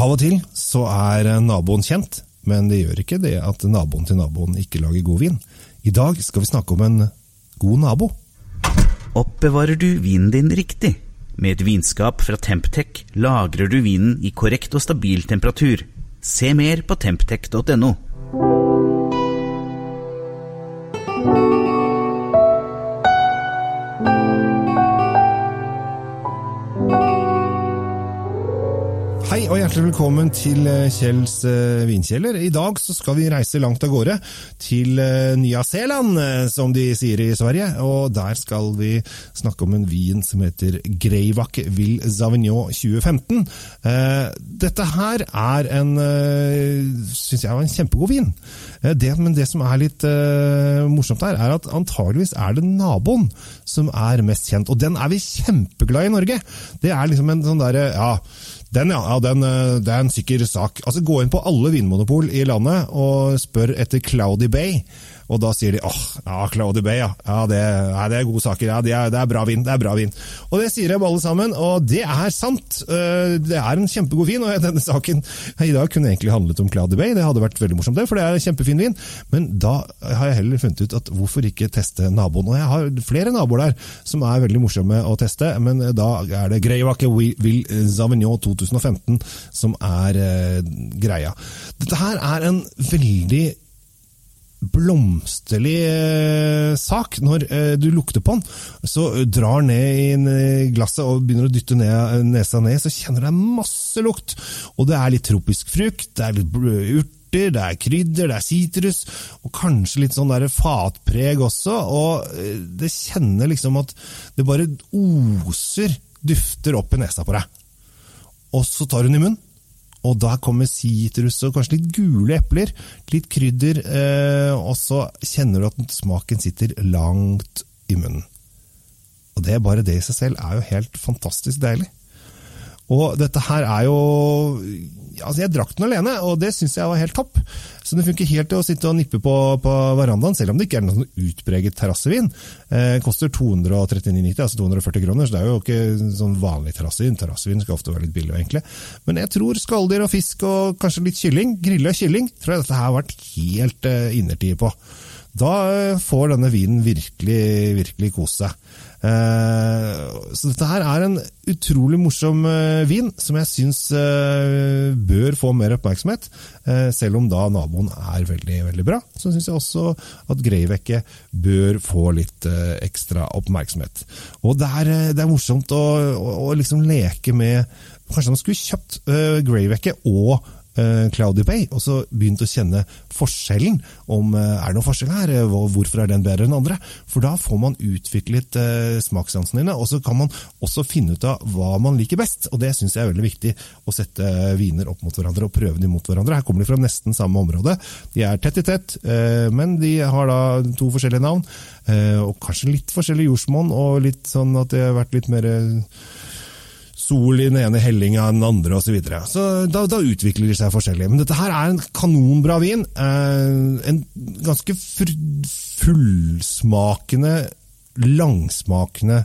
Av og til så er naboen kjent, men det gjør ikke det at naboen til naboen ikke lager god vin. I dag skal vi snakke om en god nabo. Oppbevarer du vinen din riktig? Med et vinskap fra Temptec lagrer du vinen i korrekt og stabil temperatur. Se mer på temptec.no. Hei og hjertelig velkommen til eh, Kjells eh, vinkjeller. I dag skal vi reise langt av gårde til eh, Nya-Zeeland, eh, som de sier i Sverige. Og der skal vi snakke om en vin som heter Greivak Vill Savignon 2015. Eh, dette her er en, Syns jeg, var en kjempegod vin. Det, men det som er litt morsomt her, er at antageligvis er det naboen som er mest kjent. Og den er vi kjempeglad i i Norge. Det er liksom en sånn derre ja, den, ja, den, eh, det er en sikker sak. Altså, Gå inn på alle vinmonopol i landet og spør etter Cloudy Bay. Og da sier de åh, ja, Cloudy Bay, ja. ja det, ja, det er gode saker. ja, det er, det er bra vin. det er bra vin. Og det sier de alle sammen, og det er sant. Eh, Det er en kjempegod vin, og denne saken i dag kunne egentlig handlet om Cloudy Bay. Det hadde vært veldig morsomt, det, for det er en kjempefin vin. Men da har jeg heller funnet ut at hvorfor ikke teste naboen? Og jeg har flere naboer der som er veldig morsomme å teste, men da er det Greivake Will Savignon 2015 som er eh, greia. Dette her er en veldig blomsterlig eh, sak. Når eh, du lukter på den, så drar ned i eh, glasset og begynner å dytte ned, nesa ned, så kjenner du masse lukt. Og det er litt tropisk frukt, det er litt urt, det er krydder, det er sitrus, og kanskje litt sånn der fatpreg også. Og eh, det kjenner liksom at det bare oser dufter opp i nesa på deg. Og så tar hun i munnen. Og da kommer sitrus og kanskje litt gule epler, litt krydder, eh, og så kjenner du at smaken sitter langt i munnen. Og det bare det i seg selv er jo helt fantastisk deilig. Og dette her er jo Altså, jeg drakk den alene, og det syns jeg var helt topp. Så det funker helt til å sitte og nippe på, på verandaen, selv om det ikke er noen sånn utpreget terrassevin. Eh, koster 239,90, altså 240 kroner, så det er jo ikke sånn vanlig terrassevin. Terrassevin skal ofte være litt billig, egentlig. Men jeg tror skalldyr og fisk og kanskje litt kylling, grilla kylling, tror jeg dette her har vært helt eh, innertid på. Da eh, får denne vinen virkelig, virkelig kose seg. Eh, så dette her er en utrolig morsom eh, vin, som jeg syns bør få mer oppmerksomhet. Selv om da naboen er veldig, veldig bra, så syns jeg også at Greivecke bør få litt ekstra oppmerksomhet. Og det er, det er morsomt å, å, å liksom leke med Kanskje man skulle kjøpt Greivecke og eh, Cloudy Bay, og så begynt å kjenne forskjellen. om eh, Er det noen forskjell her? Eh, Hvorfor er den bedre enn andre? For da får man utviklet smakssansene dine, og så kan man også finne ut av hva man liker best. Og det syns jeg er veldig viktig, å sette viner opp mot hverandre og prøve dem mot hverandre. Her kommer de fra nesten samme område. De er tett i tett, men de har da to forskjellige navn. Og kanskje litt forskjellig jordsmonn, og litt sånn at det har vært litt mer sol i den ene hellinga enn den andre osv. Så, videre. så da, da utvikler de seg forskjellig. Men dette her er en kanonbra vin. Eh, en ganske fullsmakende, langsmakende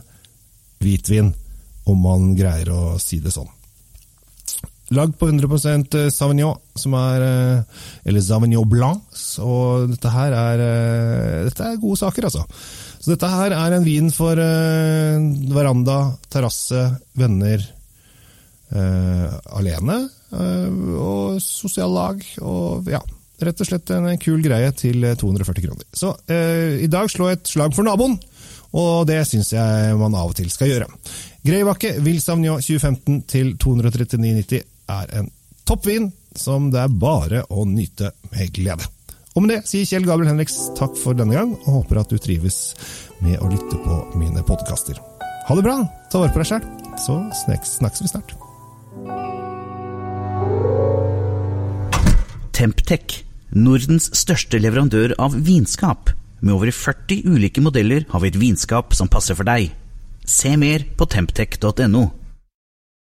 hvitvin, om man greier å si det sånn. Lagd på 100% Savignon, som er eh, Eller Savignon Blanc. Og dette her er eh, Dette er gode saker, altså. Så dette her er en vin for eh, veranda, terrasse, venner, eh, alene uh, og sosiallag. Og ja, rett og slett en kul greie til eh, 240 kroner. Så uh, i dag slå et slag for naboen, og det syns jeg man av og til skal gjøre. Greibakke Vill 2015 til 239,90 er en toppvin som det er bare å nyte med glede. Og med det sier Kjell Gabriel Henriks takk for denne gang, og håper at du trives med å lytte på mine podkaster. Ha det bra, ta vare på deg sjæl, så snakkes vi snart. Temptec, Nordens største leverandør av vinskap. Med over 40 ulike modeller har vi et vinskap som passer for deg. Se mer på temptec.no.